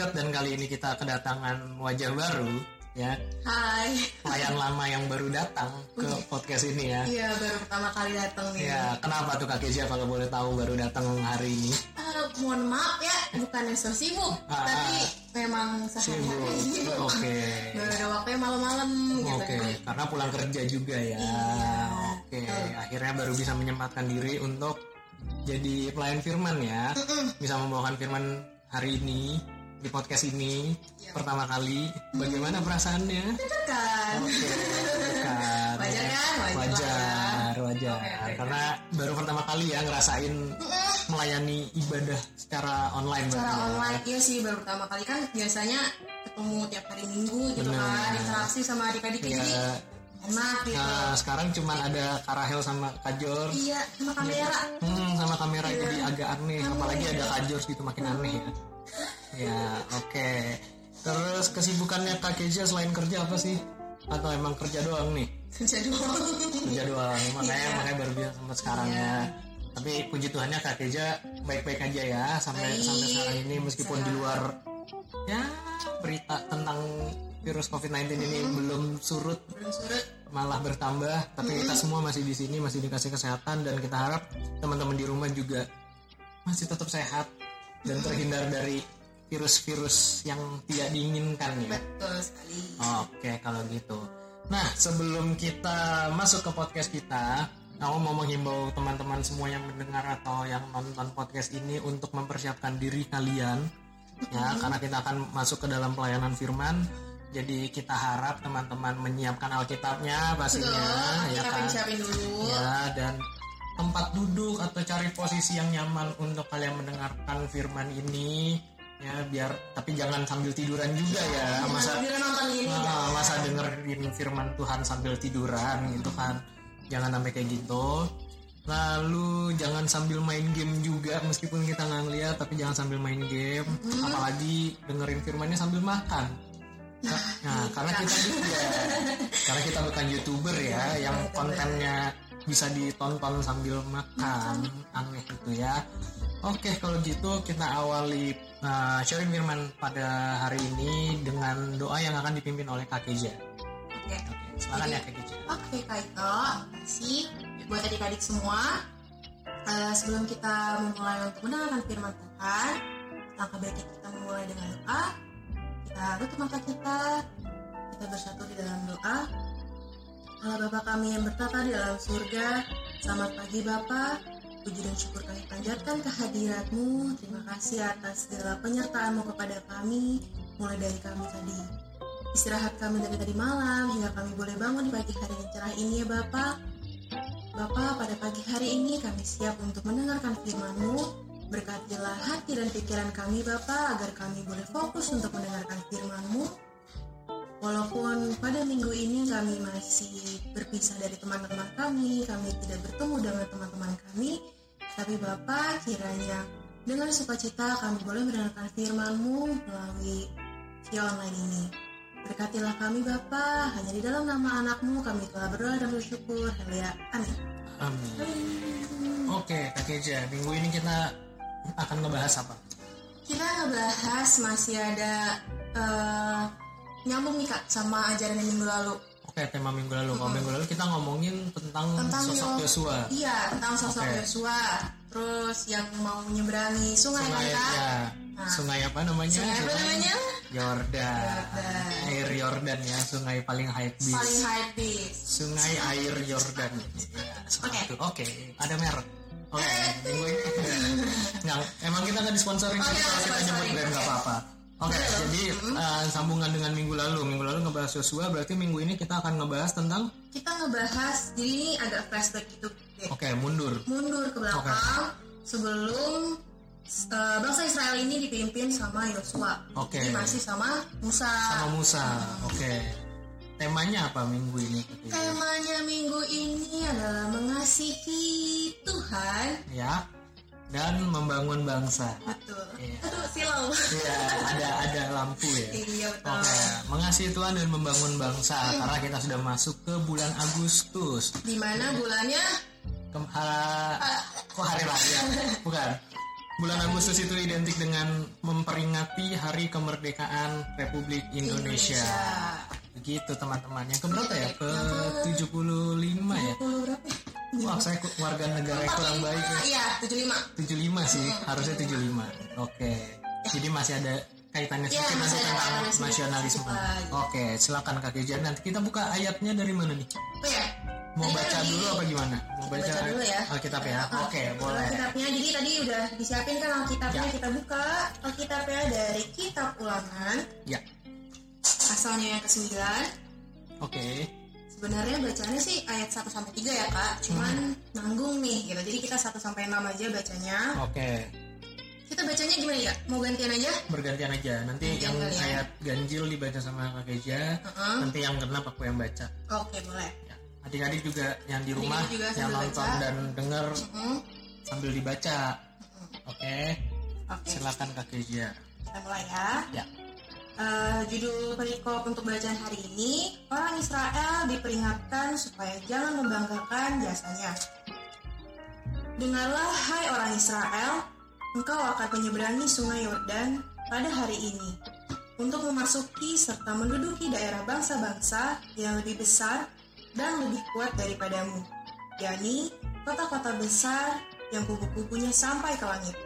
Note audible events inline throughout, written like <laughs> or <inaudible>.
Market Dan kali ini kita kedatangan wajah baru ya Hai. Klien lama yang baru datang ke podcast ini ya Iya baru pertama kali datang nih. Ya kenapa tuh Kak Keja kalau boleh tahu baru datang hari ini Eh, mohon maaf ya, bukan so sibuk, Ah, tapi memang Sibuk sehari-hari Oke Baru ada waktunya malam-malam gitu. Oke, karena pulang kerja juga ya. Iya. Oke, akhirnya baru bisa menyempatkan diri untuk jadi pelayan firman ya. Bisa membawakan firman hari ini di podcast ini Iya. pertama kali. Bagaimana perasaannya? Kan. Wajar kan? Wajar lah. Wajar, oke. Karena baru pertama kali ya ngerasain melayani ibadah secara online. Cara berarti ya. online iya sih baru pertama kali kan biasanya ketemu tiap hari minggu gitu Bener. kan, interaksi sama adik-adik Iya. jadi enak gitu. Nah, sekarang cuman ada Karahel sama Kajor. Iya, sama kamera. Hmm, sama kamera jadi agak aneh, apalagi ada kajos gitu makin aneh ya. Ya, oke. Terus kesibukannya Kak Keja selain kerja apa sih? Atau emang kerja doang nih? Kerja doang. Kerja doang, makanya Iya. makanya baru bisa sampai sekarang Iya. ya. Tapi puji Tuhannya Kak Keja baik-baik aja ya sampai Baik. sampai sekarang ini meskipun di Sehat. luar ya berita tentang virus COVID-19 ini Hmm. belum surut Belum surut. malah bertambah tapi kita semua masih di sini masih dikasih kesehatan dan kita harap teman-teman di rumah juga masih tetap sehat dan terhindar dari virus-virus yang tidak diinginkan ya. Betul sekali. Oke kalau gitu. Nah sebelum kita masuk ke podcast kita, aku mau menghimbau teman-teman semua yang mendengar atau yang nonton podcast ini untuk mempersiapkan diri kalian ya karena kita akan masuk ke dalam pelayanan firman. Jadi kita harap teman-teman menyiapkan Alkitabnya pastinya ya kan. Dulu. Ya dan tempat duduk atau cari posisi yang nyaman untuk kalian mendengarkan firman ini ya biar tapi jangan sambil tiduran juga ya masa nonton gini. Ah, masa dengerin firman Tuhan sambil tiduran gitu kan. Jangan sampai kayak gitu. Lalu jangan sambil main game juga meskipun kita nggak ngeliat tapi jangan sambil main game. Apalagi dengerin firmannya sambil makan. Nah karena kita juga <laughs> karena kita bukan youtuber ya yang kontennya bisa ditonton sambil makan aneh itu ya Oke, kalau gitu kita awali uh, sharing firman pada hari ini dengan doa yang akan dipimpin oleh Kak Keja. Oke. Oke, silakan ya Kak Keja. Oke Kak Ito, kasih buat adik-adik semua. Eh, sebelum kita memulai untuk mendengarkan firman Tuhan, langkah baiknya kita memulai dengan doa. Kita tutup mata kita, kita bersatu di dalam doa. Allah Bapa kami yang bertata di dalam surga, selamat pagi Bapa. Puji dan syukur kami panjatkan kehadiratmu. Terima kasih atas segala penyertaanmu kepada kami, mulai dari kami tadi istirahat kami dari tadi malam hingga kami boleh bangun di pagi hari yang cerah ini ya Bapak. Bapak, pada pagi hari ini kami siap untuk mendengarkan firman-Mu. Berkatilah hati dan pikiran kami Bapak agar kami boleh fokus untuk mendengarkan firman-Mu. Walaupun pada minggu ini kami masih berpisah dari teman-teman kami, kami tidak bertemu dengan teman-teman kami, tapi Bapak kiranya dengan sukacita kami boleh mendengarkan firman-Mu melalui via online ini. Berkatilah kami Bapa, hanya di dalam nama anakmu kami telah berdoa dan bersyukur. Haleluya. Amin. Amin. Oke, Kak Keja, minggu ini kita akan ngebahas apa? Kita ngebahas masih ada eh, nyambung nih kak sama ajaran yang minggu lalu Oke, tema minggu lalu. Kalau minggu lalu kita ngomongin tentang, tentang sosok Yo- Yosua. Iya tentang sosok Oke. Yosua. Terus yang mau menyeberangi sungai, kan Sungai kak? ya. Nah. Sungai apa namanya? Sungai apa namanya? Yordan. Yordan. Air Yordan ya, sungai paling hype bis. Paling hype bis. Sungai air Yordan. Seperti Oke. itu. Oke, ada merek. Oke, <laughs> minggu ini. <laughs> Nggak, emang kita nggak disponsorin Oh, tapi iya, kita nyebut brand nggak Oke. apa-apa. Oke, jadi eh, sambungan dengan minggu lalu. Minggu lalu ngebahas Joshua, berarti minggu ini kita akan ngebahas tentang Kita ngebahas, jadi ini agak flashback gitu. Oke, mundur. Mundur ke belakang sebelum eh, bangsa Israel ini dipimpin sama Yosua. Oke. Jadi masih sama Musa. Sama Musa. Oke. Temanya apa minggu ini? Temanya minggu ini adalah mengasihi Tuhan. Ya. Dan membangun bangsa. Betul. Iya. Aduh, silau. Iya, ada ada lampu ya. iya betul. Oke, mengasihi Tuhan dan membangun bangsa karena kita sudah masuk ke bulan Agustus. Di mana bulannya Ke, ha- kok hari raya? <laughs> Bukan. bulan Agustus itu identik dengan memperingati Hari Kemerdekaan Republik Indonesia. Begitu teman-teman. Yang keberapa ya? Ke 75 ya? Puluh berapa ya? Wah, saya ku- warga negara yang kurang baik ya. Iya, 75. 75 sih, harusnya 75. Oke. Jadi masih ada kaitannya Iya, sedikit masih nanti ada tentang kaitannya sedikit nasionalisme. lagi. Oke, silakan Kak Keja. Nanti kita buka ayatnya dari mana nih? Oh ya. Mau Tadi baca dulu apa gimana? Mau baca, baca dulu ya. Alkitab ya? Oke, boleh. Alkitabnya jadi tadi udah disiapin kan Alkitabnya Ya. kita buka Alkitabnya dari Kitab Ulangan Ya. pasalnya yang ke-9 Oke. Sebenarnya bacaannya sih ayat 1 sampai 3 ya Kak cuman Hmm. nanggung nih gitu jadi kita 1 sampai 6 aja bacanya Oke. kita bacanya gimana ya mau gantian aja Bergantian aja. Nanti Gantian yang kali ya. ayat ganjil dibaca sama Kak Keja. Heeh. Nanti yang genap aku yang baca. oke boleh Ya. Adik-adik juga yang di rumah Adik-adik juga yang nonton baca. dan denger Hmm, sambil dibaca. Oke. oke Silakan Kak Keja. kita mulai ya Ya. Eh, judul perikop untuk bacaan hari ini orang Israel diperingatkan supaya jangan membanggakan jasanya. Dengarlah hai orang Israel, engkau akan menyeberangi sungai Yordan pada hari ini untuk memasuki serta menduduki daerah bangsa-bangsa yang lebih besar dan lebih kuat daripadamu, yakni kota-kota besar yang kubu-kubunya sampai ke langit.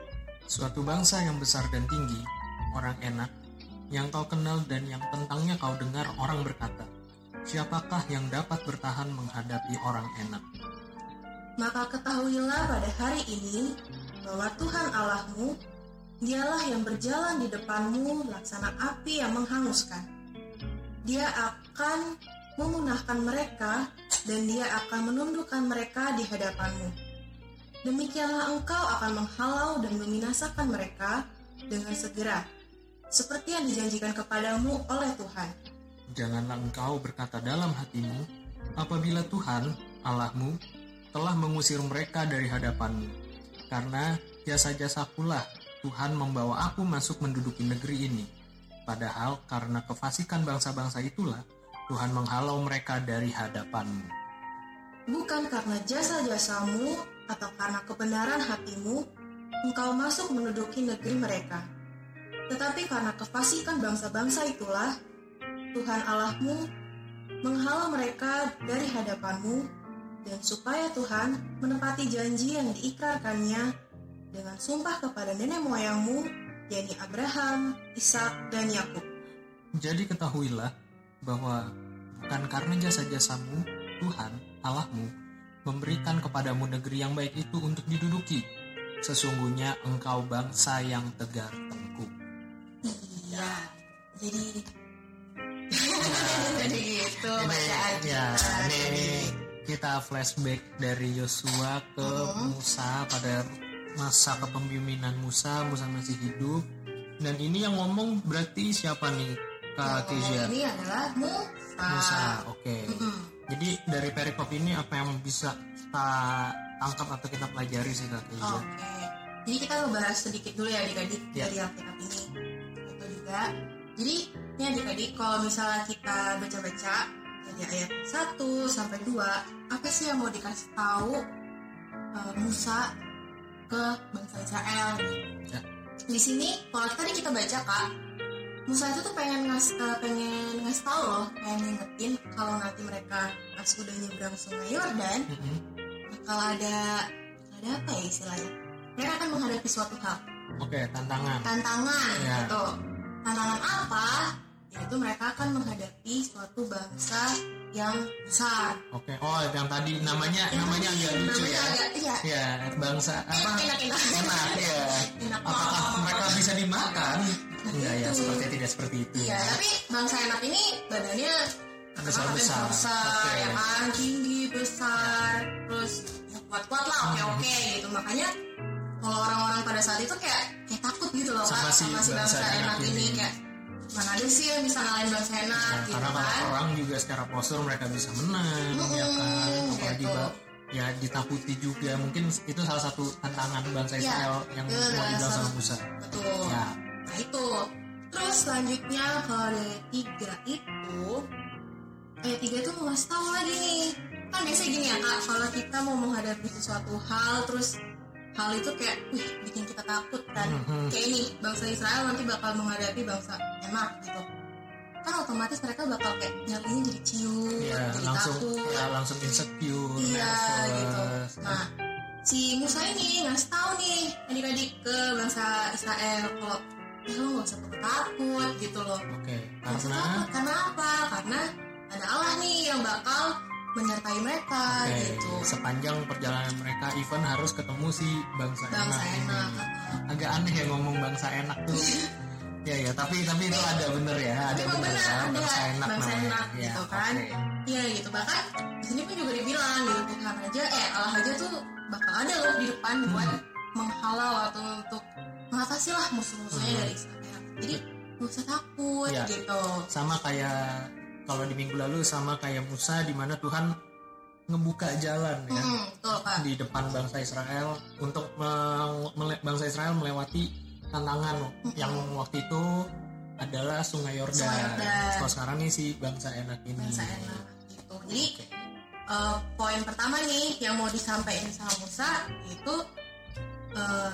Suatu bangsa yang besar dan tinggi, orang enak, yang kau kenal dan yang tentangnya kau dengar orang berkata, Siapakah yang dapat bertahan menghadapi orang enak? Maka ketahuilah pada hari ini bahwa Tuhan Allahmu, dialah yang berjalan di depanmu laksana api yang menghanguskan. Dia akan memunahkan mereka dan dia akan menundukkan mereka di hadapanmu. Demikianlah engkau akan menghalau dan membinasakan mereka dengan segera, seperti yang dijanjikan kepadamu oleh Tuhan. Janganlah engkau berkata dalam hatimu, apabila Tuhan, Allahmu, telah mengusir mereka dari hadapanmu. Karena jasa-jasakulah Tuhan membawa aku masuk menduduki negeri ini. Padahal karena kefasikan bangsa-bangsa itulah, Tuhan menghalau mereka dari hadapanmu. Bukan karena jasa-jasamu atau karena kebenaran hatimu, engkau masuk menduduki negeri mereka. Tetapi karena kefasikan bangsa-bangsa itulah, Tuhan Allahmu menghalau mereka dari hadapanmu, dan supaya Tuhan menepati janji yang diikrarkannya dengan sumpah kepada nenek moyangmu, yakni Abraham, Ishak, dan Yakub. Jadi ketahuilah bahwa bukan karena jasa-jasamu, Tuhan, Allahmu, memberikan kepadamu negeri yang baik itu untuk diduduki. Sesungguhnya engkau bangsa yang tegar jadi <laughs> jadi gitu Ini, bacaan ya, kita. ini kita flashback dari Yosua ke Musa pada masa kepemimpinan Musa, Musa masih hidup. Dan ini yang ngomong berarti siapa nih? Kak Kezia? Ini adalah Musa. Musa, oke. Mm-mm. Jadi dari perikop ini apa yang bisa kita tangkap atau kita pelajari sih Kak Kezia? Oke. Jadi kita ngebahas sedikit dulu ya adik-adik Ya. dari Alkitab ini. Itu juga. Jadi ini adik-adik kalau misalnya kita baca-baca dari ayat 1 sampai 2, apa sih yang mau dikasih tahu uh, Musa ke bangsa Israel? Ya. Di sini kalau tadi kita baca Kak, Musa itu tuh pengen ngas uh, pengen ngasih tahu loh, pengen ngingetin kalau nanti mereka pas udah nyebrang sungai Yordan, Mm-mm. bakal ada ada apa ya istilahnya mereka akan menghadapi suatu hal Oke, tantangan. tantangan Ya. gitu tantangan apa yaitu mereka akan menghadapi suatu bangsa yang besar Oke, oh yang tadi namanya namanya agak lucu namanya ya. agak iya Ya, bangsa apa? enak enak Enak ya. enak Apakah banget. mereka bisa dimakan? Enggak ya, Itu. seperti tidak seperti itu. iya tapi bangsa enak ini badannya Besar-besar. besar besar Oke. ya kan tinggi besar terus ya kuat-kuat lah oke oke Hmm. gitu makanya kalau orang-orang pada saat itu kayak kayak takut gitu loh Sama Kak, si bangsa enak ini ini. kayak mana ada sih yang bisa ngalahin bangsa enak Ya, gitu karena kan orang juga secara postur mereka bisa menang, Mm-mm, ya kan. Apalagi gitu. ya ditakuti juga. Mungkin itu salah satu tantangan bangsa Ya, Israel yang itu mau dibilang sama Musa. betul Ya, nah itu terus selanjutnya kalau dari tiga itu ayat tiga tuh mau ngasih tahu lagi nih kan biasanya gini ya kak kalau kita mau menghadapi sesuatu hal terus hal itu kayak wih bikin kita takut kan Mhm. kayak ini bangsa Israel nanti bakal menghadapi bangsa enak gitu. Kan otomatis mereka bakal kayak nyalinya jadi ciut ya jadi langsung takut. ya langsung insecure iya gitu. nervous. nah si Musa ini ngasih tahu nih adik-adik ke bangsa Israel kalau ya lo gak usah takut takut gitu loh. Oke usah karena? takut karena apa? Karena ada Allah nih yang bakal menyertai mereka oke gitu sepanjang perjalanan mereka even harus ketemu si bangsa, bangsa enak, ini. enak agak aneh ya ngomong bangsa enak tuh <laughs> ya ya tapi tapi itu ada bener ya ada Memang bener ya ada bangsa enak bangsa namanya enak ya gitu kan. Iya gitu bahkan di sini pun juga dibilang gitu Tuhan aja eh Allah aja tuh bakal ada loh di depan Hmm. buat menghalau atau untuk mengatasi lah musuh-musuhnya Hmm. dari Israel. Jadi gak usah takut Iya. gitu. sama kayak kalau di minggu lalu sama kayak Musa di mana Tuhan ngebuka jalan ya Hmm, betul Pak. di depan bangsa Israel untuk bangsa Israel melewati tantangan yang waktu itu adalah Sungai Yordan. Sungai Yordan. Kalau sekarang nih si bangsa enak ini. Bangsa enak gitu. Jadi eh, poin pertama nih yang mau disampaikan sama Musa itu eh,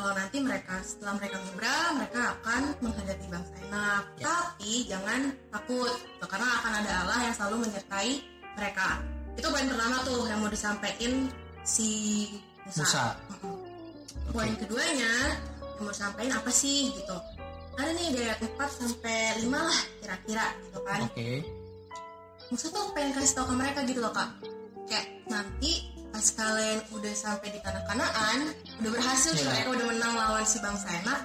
kalau nanti mereka setelah mereka nyebrang mereka akan menghadapi bangsa enak Ya. tapi jangan takut karena akan ada Allah yang selalu menyertai mereka itu poin pertama tuh yang mau disampaikan si Musa, Musa. Mm-mm. poin keduanya yang mau disampaikan apa sih gitu ada nih dari ayat 4 sampai 5 lah kira-kira gitu kan Oke. Musa tuh pengen kasih tau ke mereka gitu loh kak kayak nanti pas kalian udah sampai di tanah kanaan udah berhasil nih Iya. mereka udah menang lawan si bangsa enak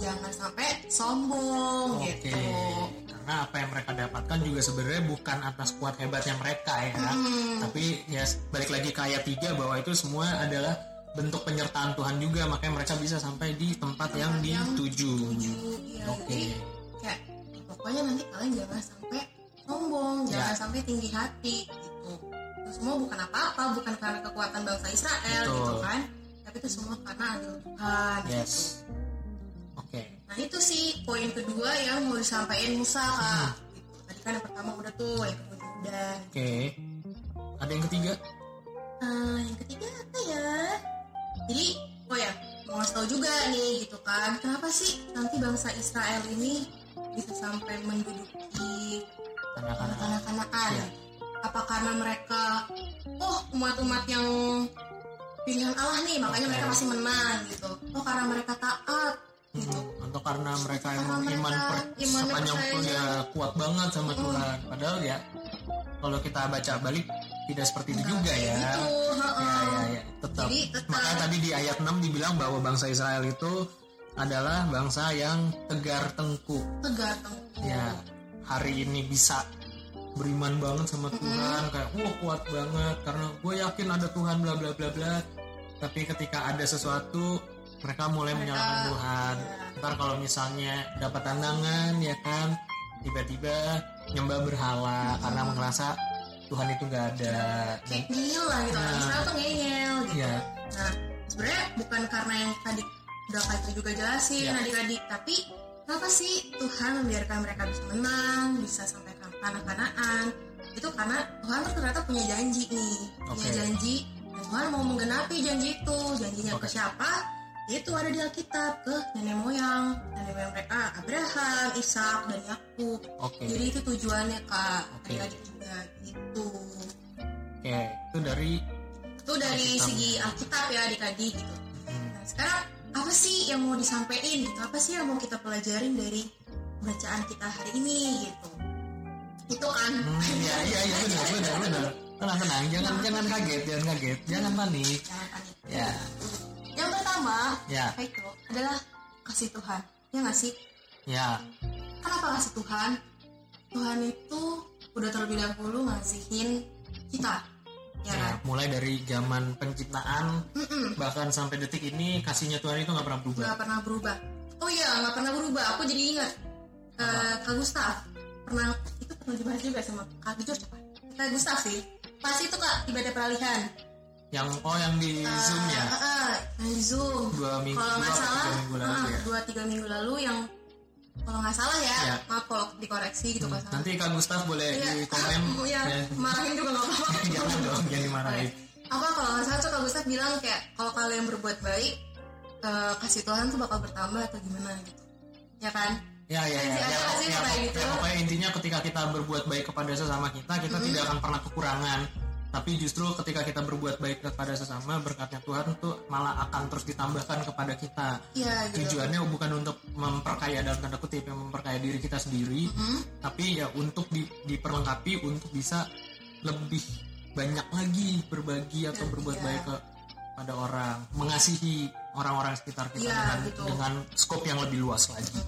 jangan sampai sombong Oke. gitu Karena apa yang mereka dapatkan juga sebenarnya bukan atas kuat hebatnya mereka ya. Hmm, Tapi ya balik lagi ke ayat 3 bahwa itu semua adalah bentuk penyertaan Tuhan juga makanya mereka bisa sampai di tempat yang Tempat yang dituju. ya Oke. kayak pokoknya nanti kalian jangan sampai sombong jangan Ya. sampai tinggi hati gitu itu semua bukan apa-apa bukan karena kekuatan bangsa Israel Betul. gitu kan tapi itu semua karena ada Tuhan gitu. Yes. Oke. Nah itu sih poin kedua yang mau disampaikan Musa kak. Gitu. Tadi kan yang pertama udah tuh, yang kedua udah. Oke. Ada yang ketiga? Nah yang ketiga apa ya? Jadi, oh ya mau ngasih tahu juga nih gitu kan, kenapa sih nanti bangsa Israel ini bisa sampai menduduki tanah kanaan? Iya. Apa karena mereka, oh umat-umat yang pilihan Allah nih, makanya mereka masih menang gitu. Oh karena mereka taat gitu. Hmm, Atau karena mereka Karena emang mereka iman per, imannya sepanjang percaya. pun ya kuat banget sama Hmm. Tuhan. Padahal ya kalau kita baca balik tidak seperti itu juga ya. Gitu, Ya, heeh. ya, ya, tetap. Jadi tetap. Makanya tadi di ayat 6 dibilang bahwa bangsa Israel itu adalah bangsa yang tegar tengkuk. tegar tengkuk. Ya, hari ini bisa beriman banget sama Tuhan kayak wah kuat banget karena gue yakin ada Tuhan bla bla bla bla. Tapi ketika ada sesuatu mereka mulai Mereka- menyalahkan Tuhan. ya. Ntar kalau misalnya dapat tandangan ya kan tiba-tiba nyembah berhala karena merasa Tuhan itu nggak ada. Dan, kayak lah gitu Nah. Israel tuh ngeyel gitu ya, nah sebenarnya bukan karena yang tadi udah itu juga jelasin Ya. adik-adik tapi kenapa sih Tuhan membiarkan mereka bisa menang bisa sampai ke tanah kanaan itu karena Tuhan tuh ternyata punya janji nih. Punya Oke. janji. Dan Tuhan mau menggenapi janji itu. Janjinya ke Oke. siapa? Itu ada di Alkitab ke nenek moyang. Nenek moyang mereka Abraham, Ishak dan Yakub. Oke. jadi itu tujuannya kak. Oke. adik-adik juga gitu. Oke, itu dari itu dari Alkitab. segi Alkitab ya adik-adik gitu. Hmm, nah sekarang apa sih yang mau disampaikan gitu? Apa sih yang mau kita pelajarin dari bacaan kita hari ini gitu itu kan. Hmm, ya, iya, iya, benar, benar, benar. Tenang, tenang, jangan, jangan kaget, jangan kaget, jangan panik. jangan panik. Ya, yang pertama ya, itu adalah kasih Tuhan. Ya nggak sih? Ya, kenapa kasih Tuhan? Tuhan itu udah terlebih dahulu ngasihin kita. Ya ya. kan? Mulai dari zaman penciptaan Mm-mm. bahkan sampai detik ini kasihnya Tuhan itu nggak pernah berubah. nggak pernah berubah. Oh iya nggak pernah berubah. Aku jadi ingat eh, kak Gustaf pernah pernah dibahas juga sama. Kak Jujur siapa? Kak Gustaf sih. Pas itu kak ibadah peralihan. Yang oh yang di Zoom ya, ah, yang di zoom. Dua minggu, kalau dua nggak salah tiga minggu lalu ah, ya. dua tiga minggu lalu yang kalau nggak salah ya, Ya. maaf kalau dikoreksi gitu Hmm, Nanti Kak Gustaf boleh Iya, di komen. <laughs> ya, Ya. marahin juga nggak apa-apa. <laughs> Jangan dong, jangan dimarahin. apa kalau nggak salah tuh Kak Gustaf bilang kayak kalau kalian berbuat baik eh, kasih Tuhan tuh bakal bertambah atau gimana gitu. Ya kan Ya ya ya. Masih ada ya, sih ya, kayak ya, gitu? pokoknya intinya ketika kita berbuat baik kepada sesama kita, kita tidak akan pernah kekurangan. Tapi justru ketika kita berbuat baik kepada sesama, berkatnya Tuhan tuh malah akan terus ditambahkan kepada kita. iya gitu Tujuannya bukan untuk memperkaya dalam tanda kutip, yang memperkaya diri kita sendiri, Hmm? tapi ya untuk di- diperlengkapi untuk bisa lebih banyak lagi berbagi atau berbuat Iya. baik ke pada orang, mengasihi orang-orang sekitar kita Iya, dengan gitu. dengan skop yang lebih luas lagi.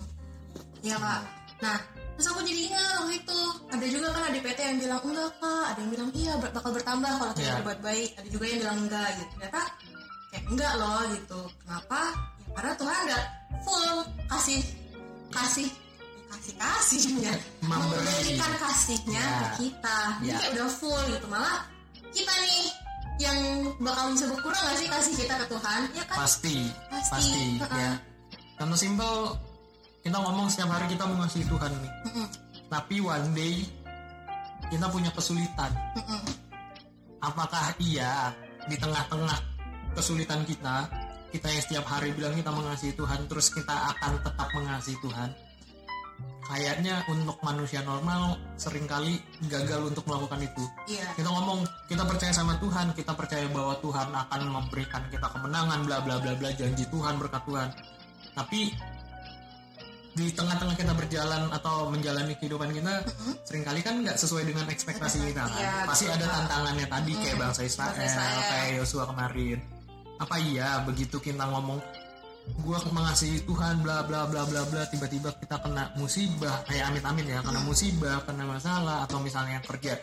Iya kak. Nah, terus aku jadi ingat waktu itu ada juga kan ada PT yang bilang enggak kak, ada yang bilang iya bakal bertambah kalau kita Iya. berbuat baik, ada juga yang bilang enggak gitu. Ternyata kayak enggak loh gitu. Kenapa? Ya, karena Tuhan udah full kasih kasih kasih kasihnya Memberi. memberikan kasihnya Ya. ke kita jadi Ya. kayak udah full gitu malah kita nih yang bakal bisa berkurang gak sih kasih kita ke Tuhan ya kan pasti Pasti, pasti, heeh. ya contoh simpel kita ngomong setiap hari kita mengasihi Tuhan nih Mm-mm, tapi one day kita punya kesulitan. Mm-mm. apakah iya di tengah-tengah kesulitan kita kita yang setiap hari bilang kita mengasihi Tuhan terus kita akan tetap mengasihi Tuhan? Kayaknya untuk manusia normal sering kali gagal untuk melakukan itu. Iya. Kita ngomong kita percaya sama Tuhan kita percaya bahwa Tuhan akan memberikan kita kemenangan bla bla bla bla janji Tuhan berkat Tuhan. Tapi di tengah-tengah kita berjalan atau menjalani kehidupan kita sering kali kan nggak sesuai dengan ekspektasi kita kan. Iya, pasti betul, ada tantangannya tadi kayak bangsa Israel, Bangsa Israel. kayak Yosua kemarin. Apa iya begitu kita ngomong gua mengasihi Tuhan bla bla bla bla bla tiba-tiba kita kena musibah kayak amit amit ya kena musibah kena masalah atau misalnya kerja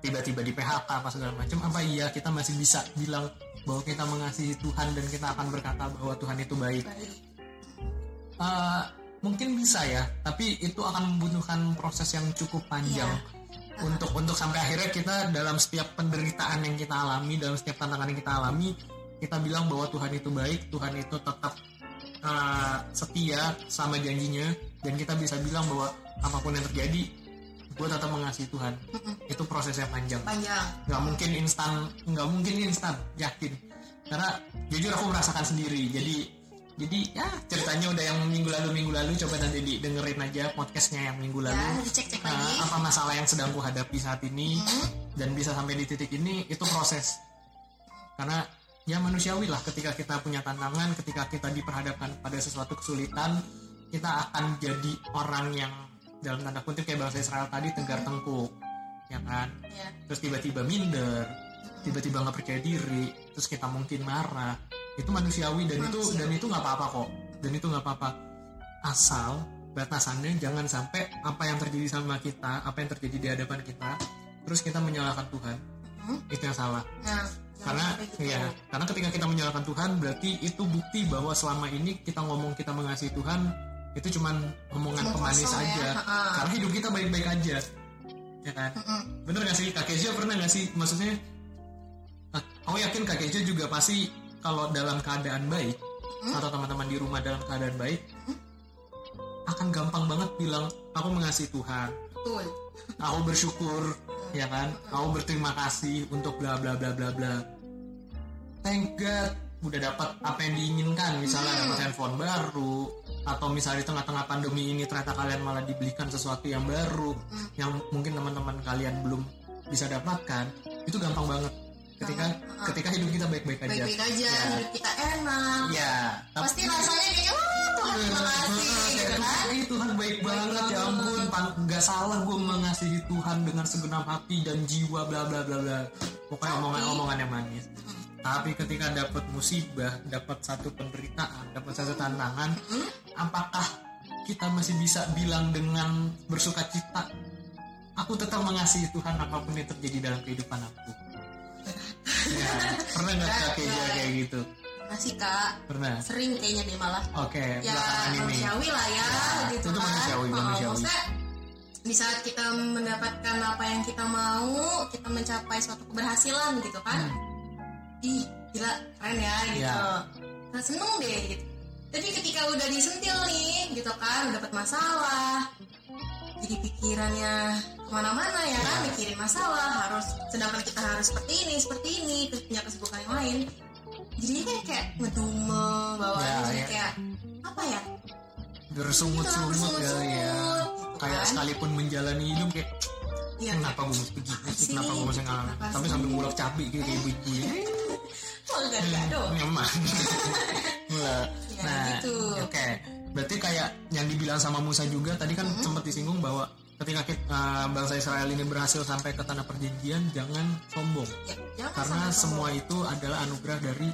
tiba-tiba di PHK apa segala macam. Apa iya kita masih bisa bilang bahwa kita mengasihi Tuhan dan kita akan berkata bahwa Tuhan itu baik. Baik. Eh, mungkin bisa ya tapi itu akan membutuhkan proses yang cukup panjang. Iya. untuk untuk sampai akhirnya kita dalam setiap penderitaan yang kita alami dalam setiap tantangan yang kita alami kita bilang bahwa Tuhan itu baik Tuhan itu tetap eh, setia sama janjinya dan kita bisa bilang bahwa apa pun yang terjadi gue tetap mengasihi Tuhan. Itu proses yang panjang. Panjang. Nggak mungkin instan nggak mungkin instan yakin. Karena jujur aku merasakan sendiri jadi jadi ya ceritanya udah yang minggu lalu minggu lalu. Coba nanti didengerin aja podcastnya yang minggu ya lalu dicek-cek Nah, lagi apa masalah yang sedang ku hadapi saat ini. Dan bisa sampai di titik ini itu proses. Karena ya manusiawi lah. Ketika kita punya tantangan ketika kita diperhadapkan pada sesuatu kesulitan kita akan jadi orang yang dalam tanda kutip kayak bahasa Israel tadi tegar tengkuk. Ya kan? Ya. Terus tiba-tiba minder. Tiba-tiba nggak percaya diri. Terus kita mungkin marah itu manusiawi dan itu Manusiawi. dan itu nggak apa-apa kok dan itu nggak apa-apa asal batasannya jangan sampai apa yang terjadi sama kita apa yang terjadi di hadapan kita terus kita menyalahkan Tuhan Hmm. itu yang salah nah karena gitu. ya karena ketika kita menyalahkan Tuhan berarti itu bukti bahwa selama ini kita ngomong kita mengasihi Tuhan itu cuman omongan Cuma pemanis ya, aja ha-ha. karena hidup kita baik-baik aja ya kan Mm-mm. bener gak sih Kak Kejo pernah gak sih maksudnya aku yakin Kak Kejo juga pasti kalau dalam keadaan baik atau teman-teman di rumah dalam keadaan baik akan gampang banget bilang aku mengasihi Tuhan. Betul. Aku bersyukur ya kan? Aku berterima kasih untuk bla bla bla bla bla. Thank God udah dapat apa yang diinginkan. Misalnya dapat handphone baru atau misalnya di tengah-tengah pandemi ini ternyata kalian malah dibelikan sesuatu yang baru yang mungkin teman-teman kalian belum bisa dapatkan itu gampang banget ketika ketika hidup kita baik-baik aja. Baik-baik aja ya, hidup kita enak. Ya tapi pasti rasanya kayak wah Tuhan terima kasih gitu kan? Tuhan baik banget ya ampun nggak salah gue mengasihi Tuhan dengan segenap hati dan jiwa bla bla bla bla. Pokoknya omongan-omongan yang manis. Tapi ketika dapat musibah dapat satu penderitaan dapat satu tantangan apakah kita masih bisa bilang dengan bersuka cita aku tetap mengasihi Tuhan apa pun yang terjadi dalam kehidupan aku ya, pernah nggak Kak Keja kayak gitu? Masih kak. Pernah? Sering kayaknya deh malah. Oke ya belakangan ini. Manusiawi lah ya, Ya, gitu itu kan. Manusiawi, manusiawi. maksudnya di saat kita mendapatkan apa yang kita mau kita mencapai suatu keberhasilan gitu kan. Ih gila keren ya gitu. Ya. nah seneng deh gitu. Tapi ketika udah disentil nih gitu kan dapat masalah jadi pikirannya ke mana-mana ya kan Ya. mikirin masalah harus sedangkan kita harus seperti ini seperti ini terus punya kesibukan yang lain jadi kan kayak ngedumel bawaannya Ya, jadi ya. kayak apa ya bersungut-sungut ya, ya. Kayak kan. sekalipun menjalani hidup kayak Iya, kenapa gue mesti begini sih kenapa gue mesti ngalamin tapi sambil ngulek cabai kayak kayak ibu-ibu ya oh, enggak enggak dong nyaman. <laughs> Ya, nah gitu. oke berarti kayak yang dibilang sama Musa juga tadi kan Mm-hmm. sempat disinggung bahwa ketika kita, uh, bangsa Israel ini berhasil sampai ke tanah perjanjian jangan sombong. Ya, jangan karena sampai semua itu adalah anugerah dari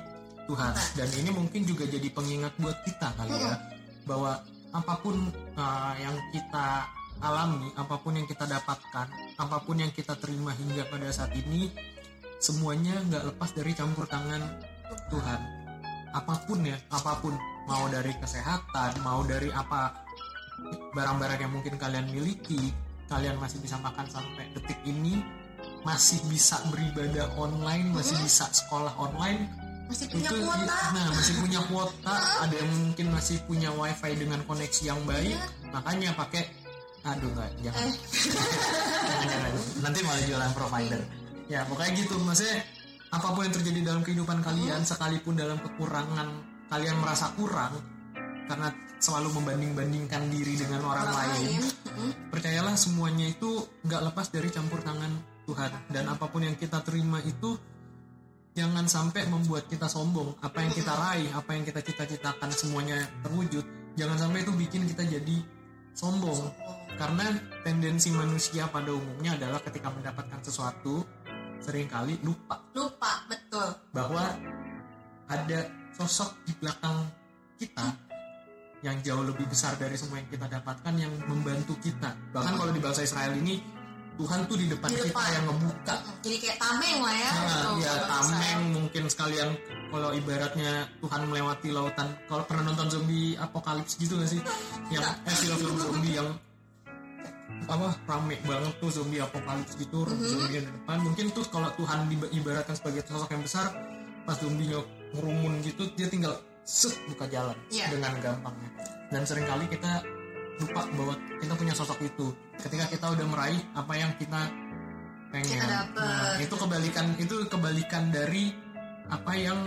Tuhan. Dan ini mungkin juga jadi pengingat buat kita kali ya bahwa apa pun uh, yang kita alami apa pun yang kita dapatkan apa pun yang kita terima hingga pada saat ini semuanya nggak lepas dari campur tangan Tuhan. Apa pun ya apa pun mau dari kesehatan mau dari apa barang-barang yang mungkin kalian miliki kalian masih bisa makan sampai detik ini masih bisa beribadah online masih bisa sekolah online masih punya itu kuota. nah masih punya kuota. <laughs> Ada yang mungkin masih punya wifi dengan koneksi yang baik makanya pakai aduh nggak jangan. Eh. Jangan. <laughs> nanti malah jualan provider. Ya pokoknya gitu. Maksudnya apa pun yang terjadi dalam kehidupan kalian sekalipun dalam kekurangan kalian merasa kurang karena selalu membanding-bandingkan diri dengan orang, lain Mm. percayalah semuanya itu nggak lepas dari campur tangan Tuhan. Dan apa pun yang kita terima itu jangan sampai membuat kita sombong. Apa yang kita raih apa yang kita cita-citakan semuanya terwujud. Jangan sampai itu bikin kita jadi sombong. Karena tendensi manusia pada umumnya adalah ketika mendapatkan sesuatu sering kali lupa. Lupa betul. Bahwa ada sosok di belakang kita yang jauh lebih besar dari semua yang kita dapatkan yang membantu kita. Bahkan kalau di bahasa Israel ini Tuhan tuh di depan, Di kita depan. yang ngebuka. Mm, jadi kayak tameng lah ya nah ya tameng mungkin sekalian kalau ibaratnya Tuhan melewati lautan. Kalau pernah nonton zombie apokalips gitu gak sih? Yang eh film-film zombie <laughs> yang apa rame banget tuh zombie apokalips gitu Mhm. zombie yang di depan. Mungkin tuh kalau Tuhan diba- ibaratkan sebagai sosok yang besar pas zombinya ngerumun gitu dia tinggal set buka jalan Iya. dengan gampangnya dan sering kali kita lupa bahwa kita punya sosok itu ketika kita udah meraih apa yang kita pengen Kita dapet. Nah, itu kebalikan itu kebalikan dari apa yang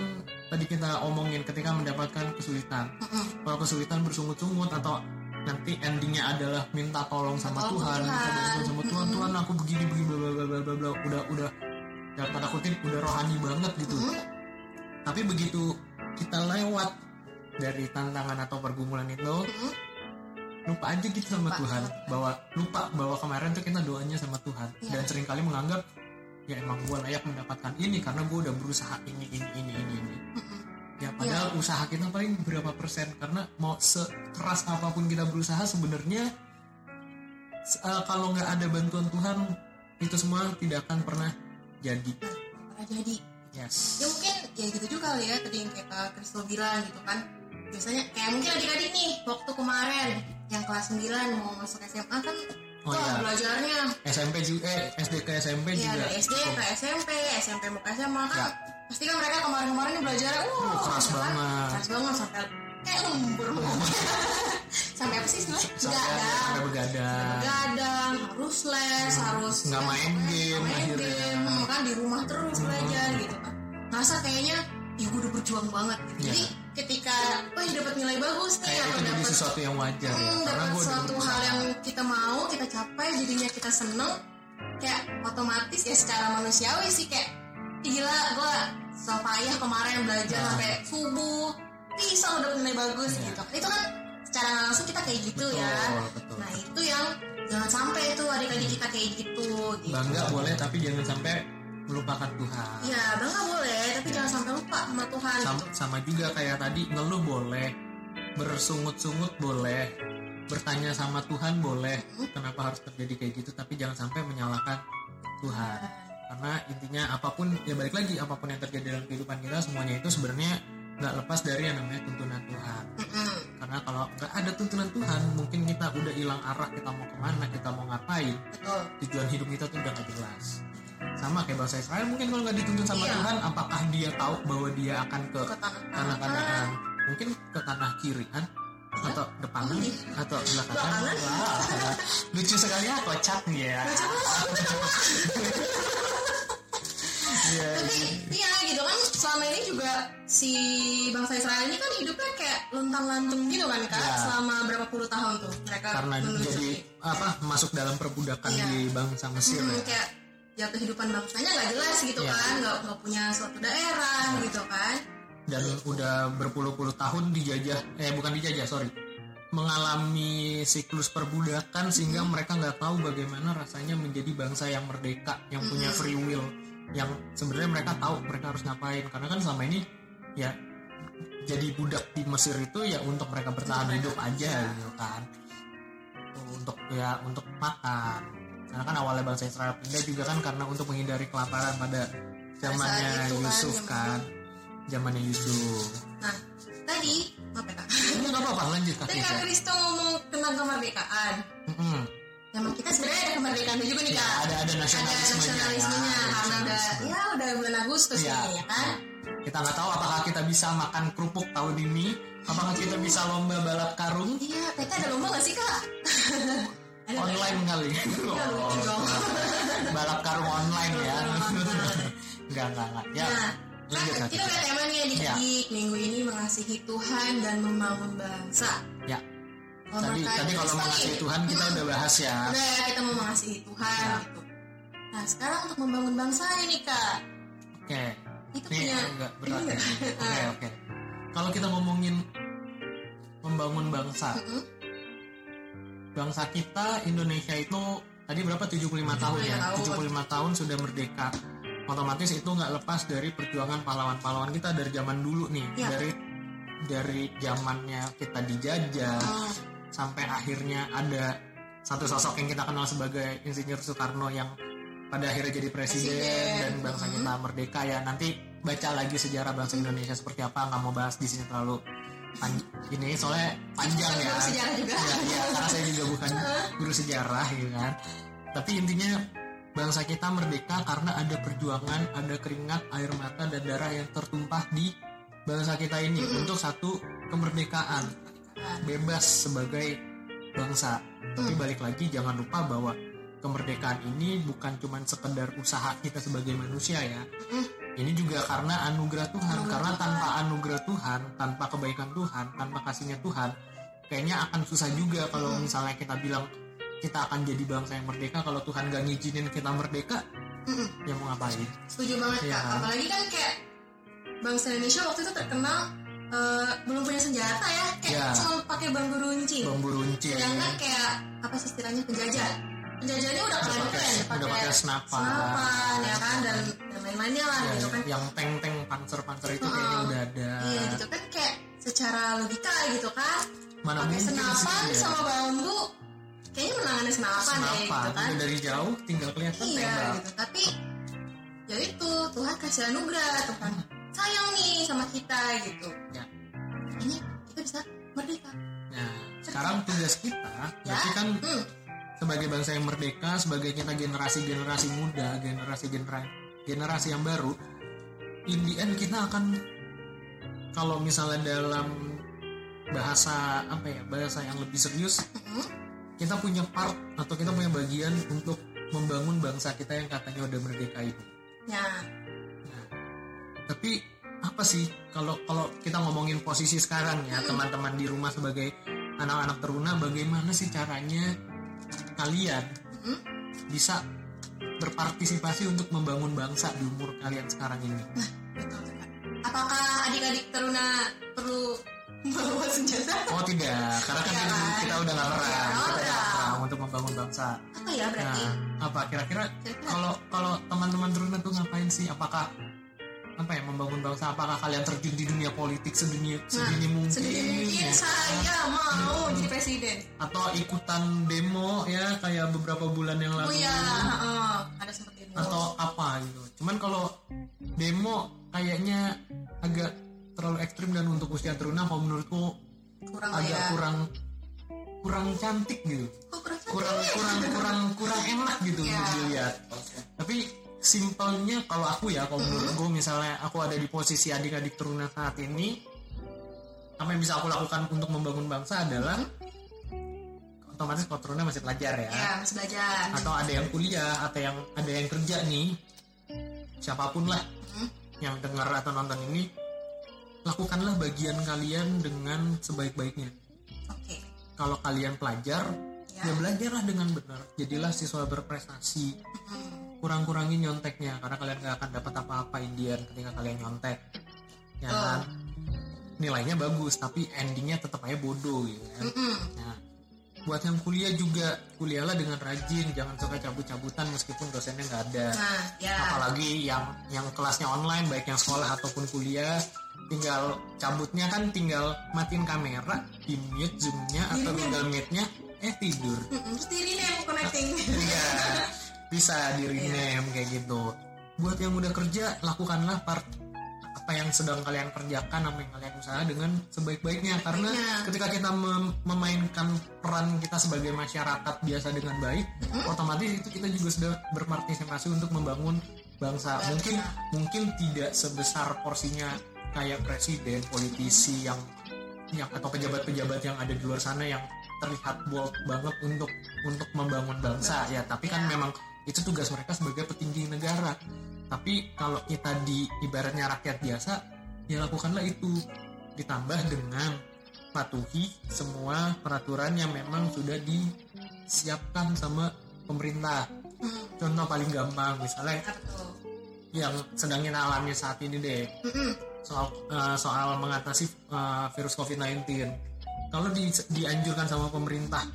tadi kita omongin ketika mendapatkan kesulitan kalau kesulitan bersungut-sungut atau nanti endingnya adalah minta tolong sama Tolong Tuhan, minta Tuhan. bantuan sama Tuhan, Mm-mm. Tuhan aku begini begini bla bla bla bla bla udah udah dalam tanda kutip udah rohani banget gitu. Mm. Tapi begitu kita lewat dari tantangan atau pergumulan itu, lupa aja gitu sama Lupa. Tuhan. Bahwa lupa bahwa kemarin tuh kita doanya sama Tuhan. Iya. dan sering kali menganggap ya emang gue layak mendapatkan ini karena gue udah berusaha ini ini ini ini ini. Ya padahal usaha kita paling berapa persen? Karena mau sekeras apa pun kita berusaha sebenarnya eh, kalau nggak ada bantuan Tuhan itu semua tidak akan pernah jadi. Pernah jadi. Yes. Ya mungkin ya gitu juga kali ya tadi yang kayak Kristo bilang gitu kan. Biasanya kayak mungkin adik-adik nih waktu kemarin yang kelas 9 mau masuk SMA kan Oh, tuh iya. belajarnya. SMP juga eh SD ke SMP ya juga. SD ke SMP SMP mau ke SMA kan Ya. pasti kan mereka kemarin-kemarin nih belajarnya wah Oh, keras ya kan? banget. keras banget sampai kayak lembur. <laughs> Sampai apa sih sebenarnya begadang. sampai begadang. Begadang harus les harus nggak main game main akhirnya. game. Hmm, kan di rumah terus belajar gitu kan ngerasa kayaknya ya gue udah berjuang banget gitu. Iya. jadi ketika oh ya dapat nilai bagus nih kayak atau dapat sesuatu yang wajar ya hmm, karena dapat suatu hal yang kita mau kita capai jadinya kita seneng kayak otomatis ya secara manusiawi sih kayak "Ih, gila gue payah kemarin belajar Nah. sampai subuh bisa udah dapat nilai bagus Iya. gitu itu kan secara langsung kita kayak gitu betul ya betul nah itu yang jangan sampai itu adik-adik kita kayak gitu gitu bangga boleh tapi jangan sampai melupakan Tuhan. Ya bangga boleh tapi jangan sampai lupa sama Tuhan. Sama, gitu. sama juga kayak tadi ngeluh boleh bersungut-sungut boleh bertanya sama Tuhan boleh. Kenapa harus terjadi kayak gitu? Tapi jangan sampai menyalahkan Tuhan. Karena intinya apa pun ya balik lagi apa pun yang terjadi dalam kehidupan kita semuanya itu sebenarnya nggak lepas dari yang namanya tuntunan Tuhan. Mm-mm. karena kalau nggak ada tuntunan Tuhan mungkin kita udah hilang arah kita mau ke mana kita mau ngapain. Betul. Tujuan hidup kita tuh udah gak jelas sama kayak bahasa Israel mungkin kalau nggak dituntun sama Iya. Tuhan apakah dia tahu bahwa dia akan ke ke tanah tanah kanaan mungkin ke tanah kiri kan atau depanan Oh, iya. atau. Wah, lucu sekali ya kocak ya Iya, tapi iya gitu kan selama ini juga si bangsa Israel ini kan hidupnya kayak lontang lantung gitu kan kak Iya. selama berapa puluh tahun tuh mereka karena menuju jadi apa masuk dalam perbudakan Iya. di bangsa Mesir Hmm, ya. kayak ya kehidupan bangsanya nggak jelas gitu Iya. kan nggak nggak punya suatu daerah gitu kan. Dan udah berpuluh-puluh tahun dijajah eh bukan dijajah sorry. Mengalami siklus perbudakan sehingga mereka nggak tahu bagaimana rasanya menjadi bangsa yang merdeka yang punya free will yang sebenarnya mereka tahu mereka harus ngapain. Karena kan selama ini ya jadi budak di Mesir itu ya untuk mereka bertahan hidup aja gitu kan. Untuk ya untuk makan karena kan awalnya bangsa Israel pindah juga kan karena untuk menghindari kelaparan pada zamannya itu kan, Yusuf zaman kan. Zamannya Yusuf. Nah tadi apa ya kak. Nggak apa-apa lanjut kak tadi kak Kristo ngomong tentang kemerdekaan. Mm-mm. zaman kita sebenarnya ada kemerdekaannya juga nih Ya, kak. ada ada ada nasionalismenya nasionalismenya ya, karena udah ya udah bulan Agustus Iya. ini ya kan? Kita nggak tahu apakah kita bisa makan kerupuk tahun ini. Apakah kita bisa lomba balap karung? Iya PT ada lomba gak sih kak? ada <laughs> nggak? Online kali Ya, lucu dong. balap karung online ya Online. nggak nggak nggak ya Nah, lanjut Kak kita udah tema nih Iya. adik-adik minggu ini mengasihi Tuhan dan membangun bangsa. ya Kalau tadi tadi kalau mengasihi nih, Tuhan kita udah bahas ya udah kita mau mengasihi Tuhan Ya. gitu. Nah sekarang untuk membangun bangsa ini kak, oke itu Ini punya agak berat Iya. ya. Oke oke. Kalau kita ngomongin membangun bangsa, Mm-mm. Bangsa kita Indonesia itu tadi berapa 75 tahun ya? tahun. 75 tahun sudah merdeka. Otomatis itu nggak lepas dari perjuangan pahlawan-pahlawan kita dari zaman dulu nih, Iya. dari dari zamannya kita dijajah Oh, sampai akhirnya ada satu sosok yang kita kenal sebagai Insinyur Soekarno yang pada akhirnya jadi presiden, Presiden. dan bangsa Mhm. kita merdeka ya nanti baca lagi sejarah bangsa Indonesia seperti apa nggak mau bahas di sini terlalu pan- ini soalnya panjang ya. sejarah juga. ya, ya, karena saya juga bukan <laughs> guru sejarah gitu kan. Tapi intinya bangsa kita merdeka karena ada perjuangan ada keringat air mata dan darah yang tertumpah di bangsa kita ini untuk satu kemerdekaan. Bebas sebagai bangsa. Tapi balik lagi jangan lupa bahwa kemerdekaan ini bukan cuma sekedar usaha kita sebagai manusia ya. Ini juga karena anugerah Tuhan. Anugerah karena Tuhan. tanpa anugerah Tuhan, tanpa kebaikan Tuhan, tanpa kasihnya Tuhan, kayaknya akan susah juga kalau misalnya kita bilang kita akan jadi bangsa yang merdeka kalau Tuhan gak ngizinin kita merdeka, mm-mm. ya mau ngapain? setuju banget Iya kak. Apalagi kan kayak bangsa Indonesia waktu itu terkenal eh, belum punya senjata ya, kayak Iya. cuma pakai bambu runcing. Bambu runcing, Sedangkan kayak apa sih istilahnya penjajah? Penjajahnya udah keren pakai keren, udah pakai senapan, senapan ya kan dan dan lain-lainnya lah Ya, gitu kan. yang tank-tank panzer-panzer itu Heeh. kayaknya udah ada. Iya gitu kan kayak secara logika gitu kan. Mana pakai senapan sih, ya. sama bambu kayaknya menangani senapan, ya senapan gitu kan. dari jauh tinggal kelihatan Iya tembak gitu tapi ya itu Tuhan kasih anugerah Tuhan sayang nih sama kita gitu. Ya. Ini kita bisa merdeka. nah sekarang tugas kita Ya. berarti kan Hmm. Sebagai bangsa yang merdeka sebagai kita generasi generasi muda generasi genera generasi yang baru in the end kita akan kalau misalnya dalam bahasa apa ya bahasa yang lebih serius kita punya part atau kita punya bagian untuk membangun bangsa kita yang katanya udah merdeka ini Ya, Nah, tapi apa sih kalau kalau kita ngomongin posisi sekarang ya teman-teman di rumah sebagai anak-anak teruna bagaimana sih caranya kalian Mm-mm. bisa berpartisipasi untuk membangun bangsa di umur kalian sekarang ini? betul. Apakah adik-adik teruna perlu membawa senjata? Oh tidak, karena kan kan? kita udah nggak perang, Iya, kita udah untuk membangun bangsa. Apa ya berarti? Nah, apa Kira-kira kalau kalau teman-teman teruna tuh ngapain sih? Apakah apa ya membangun bangsa? Apakah kalian terjun di dunia politik sedini sedini mungkin? Nah, sedini mungkin ya? saya mau jadi presiden. atau ikutan demo ya kayak beberapa bulan yang Oh lalu iya, heeh. ada seperti itu. atau apa gitu. Cuman kalau demo kayaknya agak terlalu ekstrim dan untuk usia teruna kalau menurutku kurang agak ya. kurang kurang cantik gitu. Oh, kurang Kurang kurang kurang kurang enak gitu Iya. untuk dilihat. Tapi simpelnya kalau aku ya kalau menurutku misalnya aku ada di posisi adik-adik teruna saat ini apa yang bisa aku lakukan untuk membangun bangsa adalah otomatis patronnya masih pelajar ya ya masih belajar atau ada yang kuliah atau yang ada yang kerja nih siapa pun lah Hmm. yang dengar atau nonton ini lakukanlah bagian kalian dengan sebaik-baiknya oke kalau kalian pelajar Ya. ya belajarlah dengan benar jadilah siswa berprestasi Mm-mm. Kurang-kurangin nyonteknya karena kalian gak akan dapat apa-apa Indian ketika kalian nyontek ya Betul. kan nilainya bagus tapi endingnya tetap aja bodoh gitu kan Mm-mm. Nah, buat yang kuliah juga kuliahlah dengan rajin jangan suka cabut-cabutan meskipun dosennya nggak ada nah ya apalagi yang yang kelasnya online baik yang sekolah ataupun kuliah tinggal cabutnya kan tinggal matiin kamera di mute zoomnya atau. Google Meet-nya eh tidur Mm-mm. terus diri nih yang connecting iya <laughs> bisa di rename kayak gitu. Buat yang udah kerja lakukanlah part apa yang sedang kalian kerjakan apa yang kalian usaha dengan sebaik-baiknya. Karena Iya. ketika kita mem- memainkan peran kita sebagai masyarakat biasa dengan baik otomatis itu kita juga sudah berpartisipasi untuk membangun bangsa. Mungkin mungkin tidak sebesar porsinya kayak presiden politisi yang yang atau pejabat-pejabat yang ada di luar sana yang terlihat bold banget untuk untuk membangun bangsa. Ya tapi kan Ya. memang itu tugas mereka sebagai petinggi negara. Tapi kalau kita di ibaratnya rakyat biasa ya lakukanlah itu. Ditambah dengan patuhi semua peraturan yang memang sudah disiapkan sama pemerintah. Contoh paling gampang misalnya Ya, yang sedang kita alami saat ini deh. Soal eh, soal mengatasi eh, virus COVID-19. Kalau di, dianjurkan sama pemerintah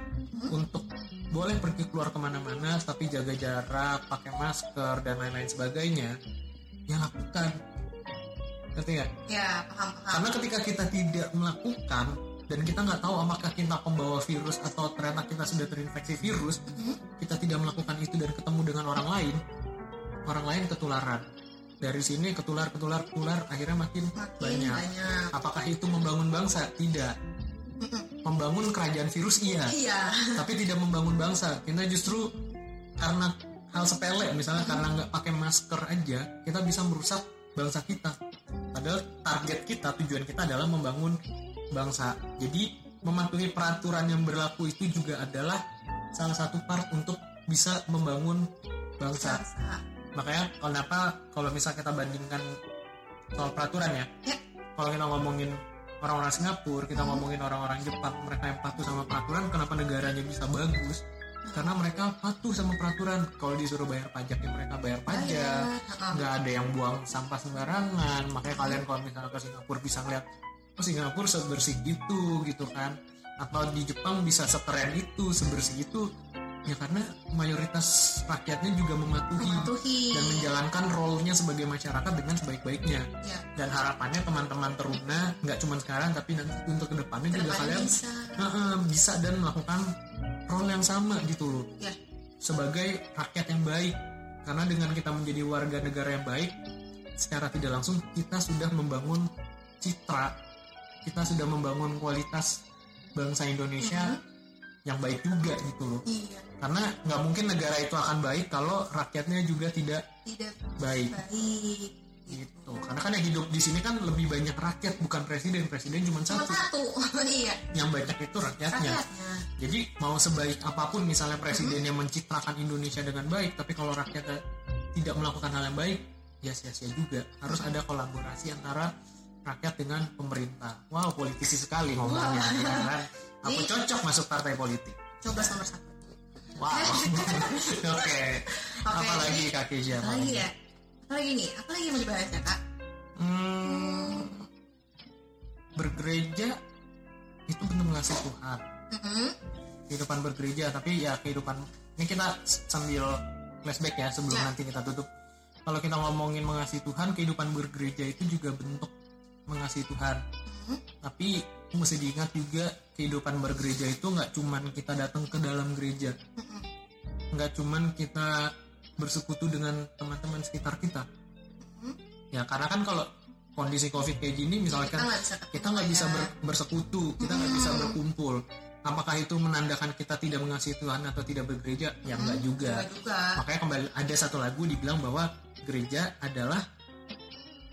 untuk boleh pergi keluar ke mana-mana tapi jaga jarak, pakai masker dan lain-lain sebagainya, ya lakukan. Ngerti nggak? ya paham paham Karena ketika kita tidak melakukan dan kita nggak tahu apakah kita pembawa virus atau ternyata kita sudah terinfeksi virus, kita tidak melakukan itu dan ketemu dengan orang lain, orang lain ketularan. Dari sini ketular, ketular, ketular, akhirnya makin, makin banyak. banyak Apakah itu membangun bangsa? Tidak. Membangun kerajaan virus iya, iya tapi tidak membangun bangsa. Kita justru karena hal sepele, misalnya karena nggak pakai masker aja, kita bisa merusak bangsa kita. Padahal target kita, tujuan kita adalah membangun bangsa. Jadi mematuhi peraturan yang berlaku itu juga adalah salah satu part untuk bisa membangun bangsa. Bangsa. Makanya kenapa kalau misal kita bandingkan soal peraturan ya, Ya. kalau kita ngomongin orang-orang Singapura, kita ngomongin orang-orang Jepang, mereka yang patuh sama peraturan, kenapa negaranya bisa bagus? Karena mereka patuh sama peraturan. Kalau disuruh bayar pajak ya mereka bayar pajak. Nggak ada yang buang sampah sembarangan. Makanya kalian kalau misalnya ke Singapura bisa ngeliat, oh Singapura sebersih itu gitu kan. Atau di Jepang bisa sekeren itu, sebersih itu. Ya karena mayoritas rakyatnya juga mematuhi mematuhi. dan menjalankan role-nya sebagai masyarakat dengan sebaik-baiknya. Ya. Dan harapannya teman-teman teruna nggak cuma sekarang tapi nanti untuk ke depannya juga Ke depannya kalian bisa. Heeh, bisa dan melakukan role yang sama gitu loh. Ya. Sebagai rakyat yang baik. Karena dengan kita menjadi warga negara yang baik secara tidak langsung kita sudah membangun citra kita sudah membangun kualitas bangsa Indonesia yang baik juga gitu loh. Iya. Karena nggak mungkin negara itu akan baik kalau rakyatnya juga tidak tidak baik. baik. Gitu. Karena kan yang hidup di sini kan lebih banyak rakyat bukan presiden. Presiden cuma cuma satu. satu. <laughs> Iya. Yang banyak itu rakyatnya. Rakyatnya. Jadi mau sebaik apa pun misalnya presiden yang mencitrakan Indonesia dengan baik tapi kalau rakyatnya tidak melakukan hal yang baik ya sia-sia juga. Harus ada kolaborasi antara rakyat dengan pemerintah. Wow politisi sekali. Ngomongnya ya kan <laughs> aku Jadi- cocok masuk partai politik. Coblos nomor satu wow. <laughs> Oke. Apa lagi kak Keisha apa lagi ya? Apa lagi nih apa lagi yang mau dibahas ya kak? Hmm, bergereja itu bentuk mengasihi Tuhan. Mm-mm. Kehidupan bergereja, tapi ya kehidupan ini kita sambil flashback ya sebelum Ya. nanti kita tutup. Kalau kita ngomongin mengasihi Tuhan, kehidupan bergereja itu juga bentuk mengasihi Tuhan. Tapi mesti diingat juga kehidupan bergereja itu nggak cuman kita datang ke dalam gereja, nggak cuman kita bersekutu dengan teman-teman sekitar kita. Ya karena kan kalau kondisi covid kayak gini misalkan kita nggak bisa ya. ber- bersekutu, kita nggak bisa berkumpul. Apakah itu menandakan kita tidak mengasihi Tuhan atau tidak bergereja? Ya enggak juga. Nggak juga Makanya kembali ada satu lagu dibilang bahwa gereja adalah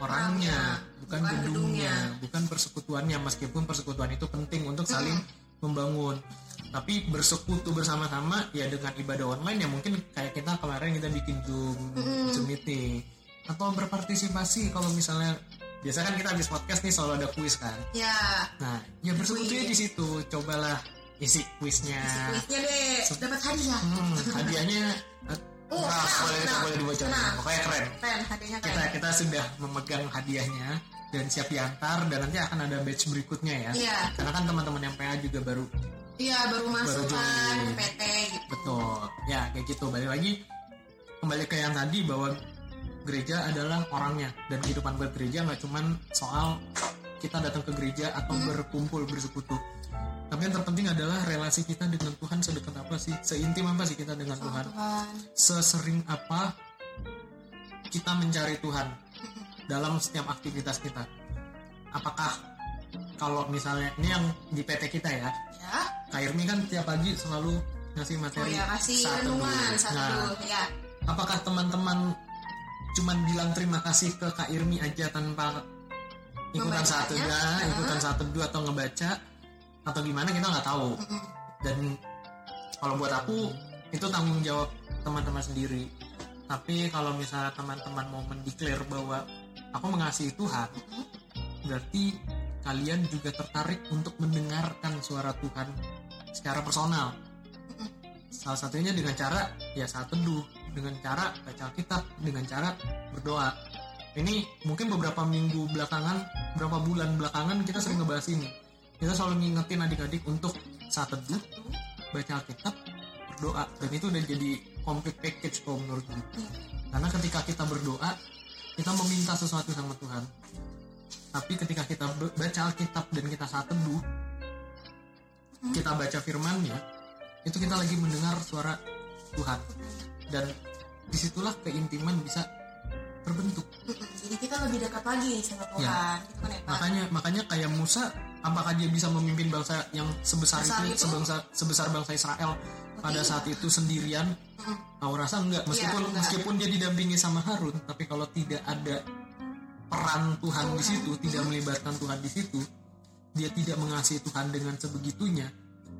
orangnya, bukan, bukan gedungnya, gedungnya. bukan persekutuannya meskipun persekutuan itu penting untuk saling membangun. Tapi bersekutu bersama-sama ya dengan ibadah online ya mungkin kayak kita kemarin kita bikin Zoom, Zoom meeting atau berpartisipasi kalau misalnya biasa kan kita habis podcast nih selalu ada kuis kan. ya Nah, ya bersekutunya di situ. Cobalah isi kuisnya. kuisnya deh dapat hadiah Hmm, hadiahnya eh, Oh, nah, tenang, boleh tenang, boleh dibocorin. tenang. Pokoknya keren. keren hadiahnya Kita keren kita sudah memegang hadiahnya dan siap diantar dan nanti akan ada batch berikutnya ya. Iya. Karena kan teman-teman yang PA juga baru iya baru masuk Baru kan. PT gitu betul. Ya, kayak gitu. Balik lagi kembali ke yang tadi bahwa gereja adalah orangnya dan kehidupan bergereja nggak cuman soal kita datang ke gereja atau Hmm. berkumpul bersekutu. Tapi yang terpenting adalah relasi kita dengan Tuhan sedekat apa sih? Seintim apa sih kita dengan Tuhan? Tuhan Sesering apa kita mencari Tuhan dalam setiap aktivitas kita? Apakah kalau misalnya ini yang di PT kita ya, ya Kak Irmi kan tiap pagi selalu ngasih oh materi ya kasih saat renungan satu Nah, ya apakah teman-teman cuman bilang terima kasih ke Kak Irmi aja tanpa ikutan teduh, Heeh. ikutan saat teduh atau ngebaca atau gimana kita nggak tahu. Dan kalau buat aku itu tanggung jawab teman-teman sendiri. Tapi kalau misalnya teman-teman mau mendeklar bahwa aku mengasihi Tuhan, berarti kalian juga tertarik untuk mendengarkan suara Tuhan secara personal. Salah satunya dengan cara ya saat teduh, dengan cara baca Alkitab, dengan cara berdoa. Ini mungkin beberapa minggu belakangan, beberapa bulan belakangan kita sering ngebahas ini. Kita selalu ngingetin adik-adik untuk saat teduh, baca Alkitab, berdoa. Dan itu udah jadi complete package kalau menurut gue. Karena ketika kita berdoa, kita meminta sesuatu sama Tuhan. Tapi ketika kita baca Alkitab dan kita saat teduh, kita baca firman-Nya, itu kita lagi mendengar suara Tuhan. Dan di situlah keintiman bisa terbentuk. Jadi kita lebih dekat lagi sama Tuhan Ya. gitu kan ya Pak Makanya makanya kayak Musa, apakah dia bisa memimpin bangsa yang sebesar Besar itu, itu? sebangsa sebesar bangsa Israel pada Tidak. saat itu sendirian? Mm-mm. Aku rasa enggak, meskipun Iya, enggak. meskipun dia didampingi sama Harun, tapi kalau tidak ada peran Tuhan di situ, tidak melibatkan Tuhan di situ, dia tidak mengasihi Tuhan dengan sebegitunya,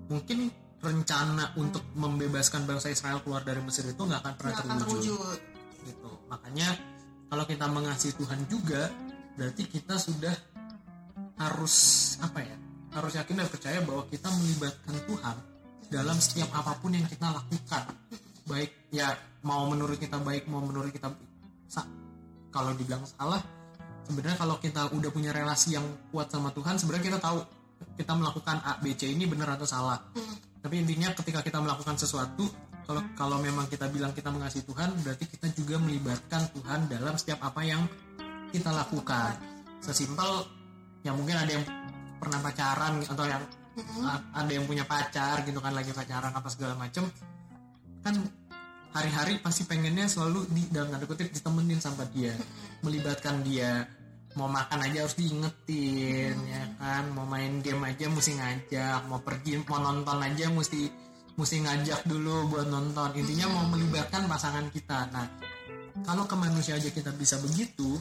mungkin rencana untuk membebaskan bangsa Israel keluar dari Mesir itu nggak akan pernah terwujud terwujud gitu. Makanya kalau kita mengasihi Tuhan juga berarti kita sudah harus apa ya? Harus yakin dan percaya bahwa kita melibatkan Tuhan dalam setiap apa pun yang kita lakukan. Baik ya mau menurut kita baik mau menurut kita sa- kalau dibilang salah sebenarnya kalau kita udah punya relasi yang kuat sama Tuhan sebenarnya kita tahu kita melakukan A B C ini benar atau salah. Tapi intinya ketika kita melakukan sesuatu, kalau kalau memang kita bilang kita mengasihi Tuhan, berarti kita juga melibatkan Tuhan dalam setiap apa yang kita lakukan. Sesimpel ya mungkin ada yang pernah pacaran atau yang a- ada yang punya pacar gitu kan lagi pacaran apa segala macem kan hari-hari pasti pengennya selalu di dalam tanda kutip ditemenin sama dia melibatkan dia. Mau makan aja harus diingetin ya kan? Mau main game aja mesti ngajak mau pergi mau nonton aja mesti mesti ngajak dulu buat nonton. Intinya mau melibatkan pasangan kita. Nah kalau ke manusia aja kita bisa begitu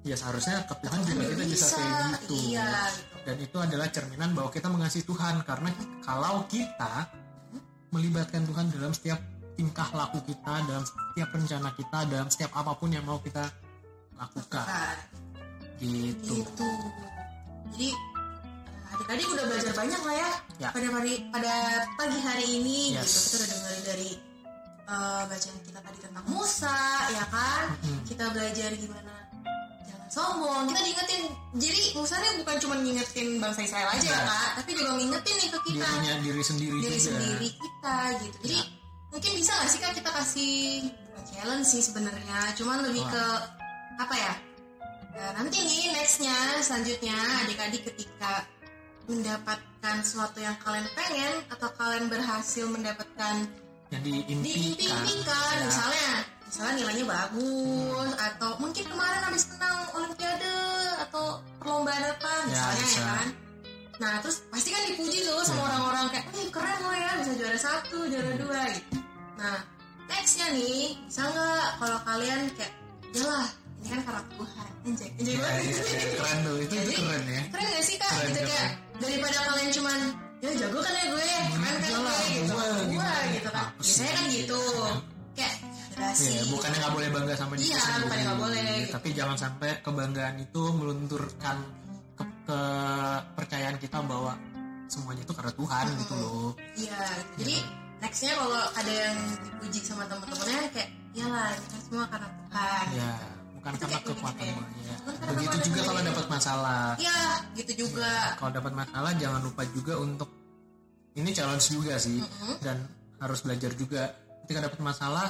ya seharusnya ke Tuhan juga kita bisa kayak gitu iya gitu. dan itu adalah cerminan bahwa kita mengasihi Tuhan karena kalau kita melibatkan Tuhan dalam setiap tingkah laku kita dalam setiap rencana kita dalam setiap apa pun yang mau kita lakukan. Gitu. Gitu. Jadi adik-adik udah belajar banyak lah ya, Ya. pada hari pada pagi hari ini Yes. gitu kita udah dengerin dari eh, bacaan kita tadi tentang Musa ya kan? Mm-mm. kita belajar gimana sombong. Kita diingetin. Jadi Musa ini bukan cuma ngingetin bangsa Israel aja ya Ya. kak. Tapi juga ngingetin nih ke kita. dirinya diri sendiri diri juga. sendiri kita gitu. Jadi Ya. mungkin bisa gak sih kak kita kasih bukan challenge sih sebenarnya? Cuman lebih Wah. ke apa ya? Nah, nanti nih nextnya selanjutnya adik-adik ketika mendapatkan sesuatu yang kalian pengen atau kalian berhasil mendapatkan yang diimpikan. diimpikan. Ya. misalnya misalnya nilainya bagus atau mungkin kemarin habis menang olimpiade atau perlombaan apa Ya, misalnya ya, bisa. kan nah terus pasti kan dipuji tuh sama Ya. orang-orang kayak "Wih, keren lo ya bisa juara satu juara Hmm. dua gitu nah nextnya nih bisa nggak kalau kalian kayak yalah ini kan karena Tuhan anjay anjay Ya, banget iya, iya, keren tuh itu, itu Jadi, keren ya keren gak sih kak Keren, gitu keren. kayak daripada kalian cuman ya jago kan ya gue keren kan Enggak lah, gue gitu gua, gitu. gitu kan biasanya kan gitu generasi Iya, bukannya nggak boleh bangga sama diri Iya, sendiri. bukannya nggak boleh, gitu. Tapi jangan sampai kebanggaan itu melunturkan ke, kepercayaan kita bahwa semuanya itu karena Tuhan gitu loh. iya gitu. jadi nextnya kalau ada yang dipuji sama teman-temannya kayak iyalah ini kan semua karena Tuhan Ya, bukan Itu karena kekuatan ya. Karena Begitu juga kalau dapat masalah. iya gitu juga Kalau dapat masalah jangan lupa juga untuk ini challenge juga sih Mm-mm. dan harus belajar juga. Ketika dapat masalah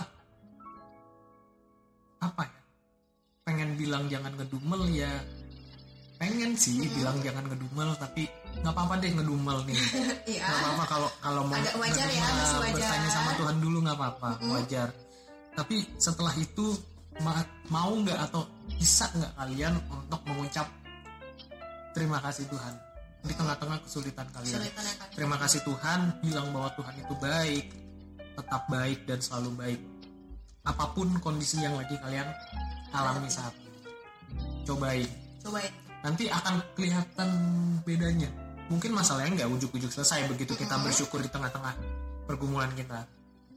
apa ya? Pengen bilang jangan ngedumel ya. Pengen sih bilang jangan ngedumel tapi nggak apa-apa deh ngedumel nih. <laughs> Iya. Nggak apa-apa kalau kalau mau Agak wajar ya, ngedumel, masih wajar. bertanya sama Tuhan dulu nggak apa-apa wajar. Tapi setelah itu ma- mau nggak atau bisa nggak kalian untuk mengucap terima kasih Tuhan. Di tengah-tengah kesulitan kalian. Kesulitan yang kalian terima kasih Tuhan bilang bahwa Tuhan itu baik tetap baik dan selalu baik apa pun kondisi yang lagi kalian alami saat ini. Cobain. Cobain. Nanti akan kelihatan bedanya. Mungkin masalahnya nggak ujuk-ujuk selesai begitu kita bersyukur di tengah-tengah pergumulan kita.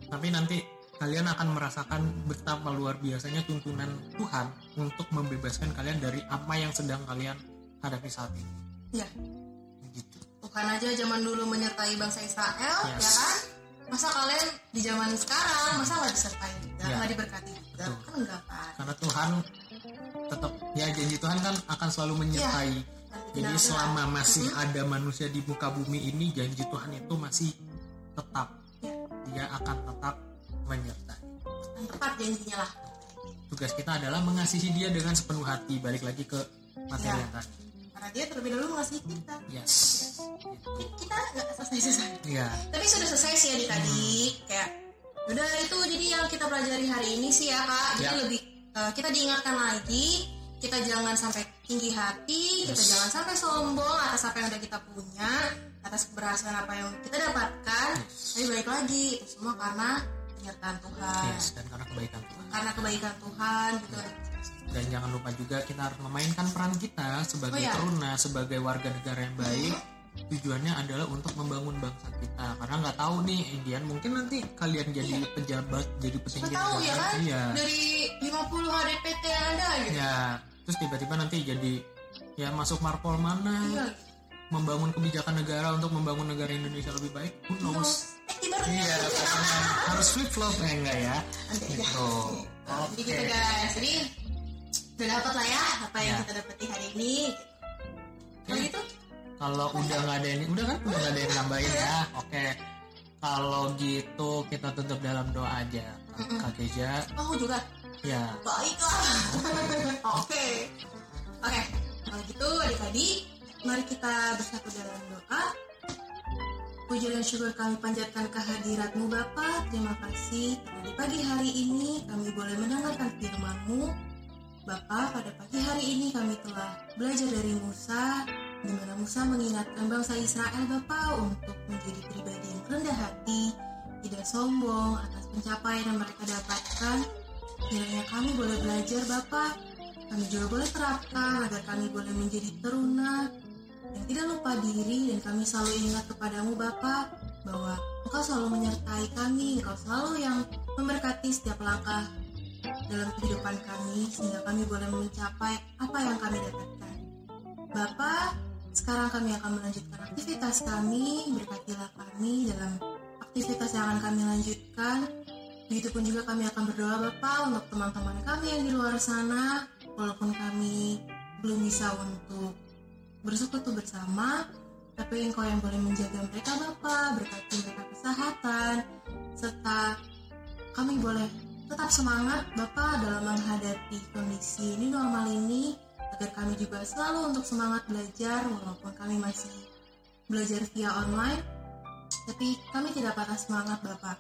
Tapi nanti kalian akan merasakan betapa luar biasanya tuntunan Tuhan untuk membebaskan kalian dari apa yang sedang kalian hadapi saat ini. Ya gitu Tuhan aja zaman dulu menyertai bangsa Israel Yes. ya kan masa kalian di zaman sekarang masa nggak disertai juga Ya. nggak diberkati juga Betul. kan enggak kan karena Tuhan tetap ya janji Tuhan kan akan selalu menyertai jadi Benar-benar. selama masih ada manusia di muka bumi ini janji Tuhan itu masih tetap Ya. dia akan tetap menyertai yang tepat janjinya lah tugas kita adalah mengasihi dia dengan sepenuh hati balik lagi ke materi Ya. yang tadi karena dia terlebih dahulu mengasihi kita. Yes. Kita nggak selesai-selesai ya tapi sudah selesai sih adik-adik kayak udah itu jadi yang kita pelajari hari ini sih ya kak. Jadi Ya. lebih eh, kita diingatkan lagi. Kita jangan sampai tinggi hati. Kita Yes. jangan sampai sombong atas apa yang udah kita punya atas keberhasilan apa yang kita dapatkan. Yes. tapi balik lagi itu semua karena penyertaan Tuhan. Yes dan karena kebaikan Tuhan. Karena kebaikan Tuhan gitu. Dan jangan lupa juga kita harus memainkan peran kita sebagai Oh, ya. teruna sebagai warga negara yang baik. Tujuannya adalah untuk membangun bangsa kita. Karena nggak tahu nih Indian mungkin nanti kalian jadi pejabat jadi petinggi ya negara. kan? Iya. Dari 50 HDPT yang ada gitu. Ya terus tiba-tiba nanti jadi ya masuk marpol mana? Iya. Membangun kebijakan negara untuk membangun negara Indonesia lebih baik? Who knows? eh ibaratnya. Iya harus flip flop ya enggak ya? Nanti aja. gitu. Jadi gitu guys, jadi udah dapat lah ya apa yang Ya. kita dapati hari ini. Kalau Oke. gitu, kalau udah nggak ada ini udah kan? Udah nggak ada yang nambahin ya? Oke. Kalau gitu kita tutup dalam doa aja Kak Keja. Oh juga? Ya baiklah. <laughs> Oke, oke. Kalau gitu adik-adik, mari kita bersatu dalam doa. Puji dan syukur kami panjatkan kehadiratmu Bapa. Terima kasih karena di pagi hari ini kami boleh mendengarkan firman-Mu. Bapa, pada pagi hari ini kami telah belajar dari Musa, di mana Musa mengingatkan bangsa Israel Bapa untuk menjadi pribadi yang rendah hati, tidak sombong atas pencapaian yang mereka dapatkan. Kiranya kami boleh belajar Bapa, kami juga boleh terapkan agar kami boleh menjadi teruna yang tidak lupa diri dan kami selalu ingat kepadamu Bapa bahwa Engkau selalu menyertai kami, Engkau selalu yang memberkati setiap langkah dalam kehidupan kami sehingga kami boleh mencapai apa yang kami dapatkan. Bapa, sekarang kami akan melanjutkan aktivitas kami, berkatilah kami dalam aktivitas yang akan kami lanjutkan. Begitupun juga kami akan berdoa Bapak untuk teman-teman kami yang di luar sana, walaupun kami belum bisa untuk bersekutu bersama, tapi Engkau yang boleh menjaga mereka Bapak, berkati mereka kesehatan, serta kami boleh tetap semangat Bapak dalam menghadapi kondisi ini normal ini, agar kami juga selalu untuk semangat belajar walaupun kami masih belajar via online, tapi kami tidak patah semangat Bapak.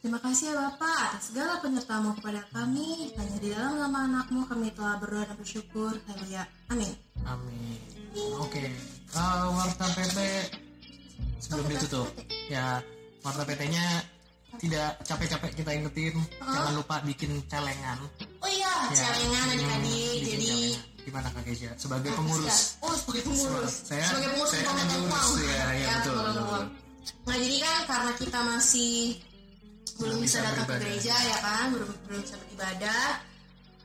Terima kasih ya Bapak atas segala penyertamu kepada kami. Hanya di dalam nama anakmu kami telah berdoa dan bersyukur. Haleluya. Amin. amin oke Eh, warta PT sebelum Oh, ditutup ya warta PT nya tidak capek-capek kita ingetin jangan lupa bikin celengan Oh iya, Ya. celengan Hmm, adik-adik. bikin Jadi celengan. gimana kak Keisha sebagai pengurus? Oh, sebagai pengurus. Saya- sebagai pengurus saya yang diurus, uang. ya, ya, betul, betul, uang. Nah, jadi kan karena kita masih belum Belum bisa bisa datang ke gereja ya kan, belum belum bisa beribadah.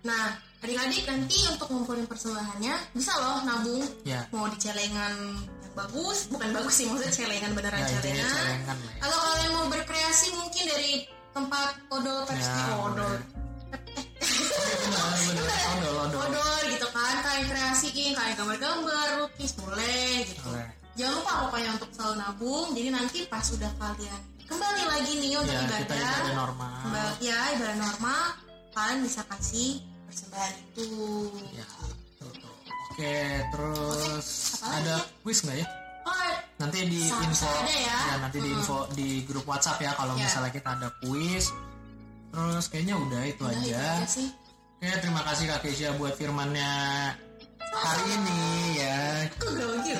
Nah, adik-adik nanti untuk ngumpulin persembahannya bisa loh nabung. ya Mau di celengan yang bagus, bukan bagus sih maksudnya celengan beneran ya celengan. ya. Atau kalian mau berkreasi mungkin dari tempat odol Ya, odol. benar benar <laughs> odol odol Odol gitu kan, kalian kreasiin, kalian gambar-gambar, lukis boleh gitu. Boleh. Jangan lupa pokoknya untuk selalu nabung. Jadi nanti pas sudah kalian kembali lagi nih untuk ya ibadah, kita ibadah normal kembali ya ibadah normal, kalian bisa kasih persembahan itu. ya betul, betul. oke terus lagi ada ya? quiz nggak ya Oh, nanti di info ada ya. nanti di Hmm. info di grup WhatsApp ya kalau Ya. misalnya kita ada quiz terus kayaknya udah itu udah itu aja sih. Oke, terima kasih Kak Keisha buat firmannya hari ini ya.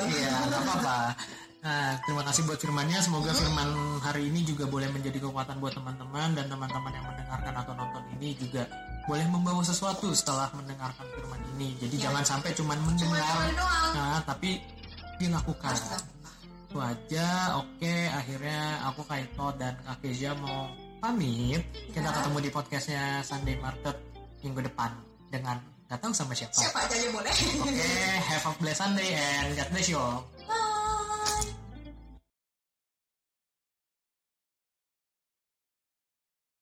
Iya, nggak apa-apa. Nah, terima kasih buat firmannya. Semoga firman hari ini juga boleh menjadi kekuatan buat teman-teman dan teman-teman yang mendengarkan atau nonton ini juga boleh membawa sesuatu setelah mendengarkan firman ini. Jadi Ya. jangan sampai cuman Cuma mendengar, dengar doang. nah, tapi dilakukan. Itu aja. Oke, akhirnya aku Kaito dan Kak mau pamit. Kita Ya. ketemu di podcastnya Sunday Market minggu depan dengan tahu sama siapa. Siapa aja aja boleh. Oke, have a blessed Sunday and God bless you all. Bye.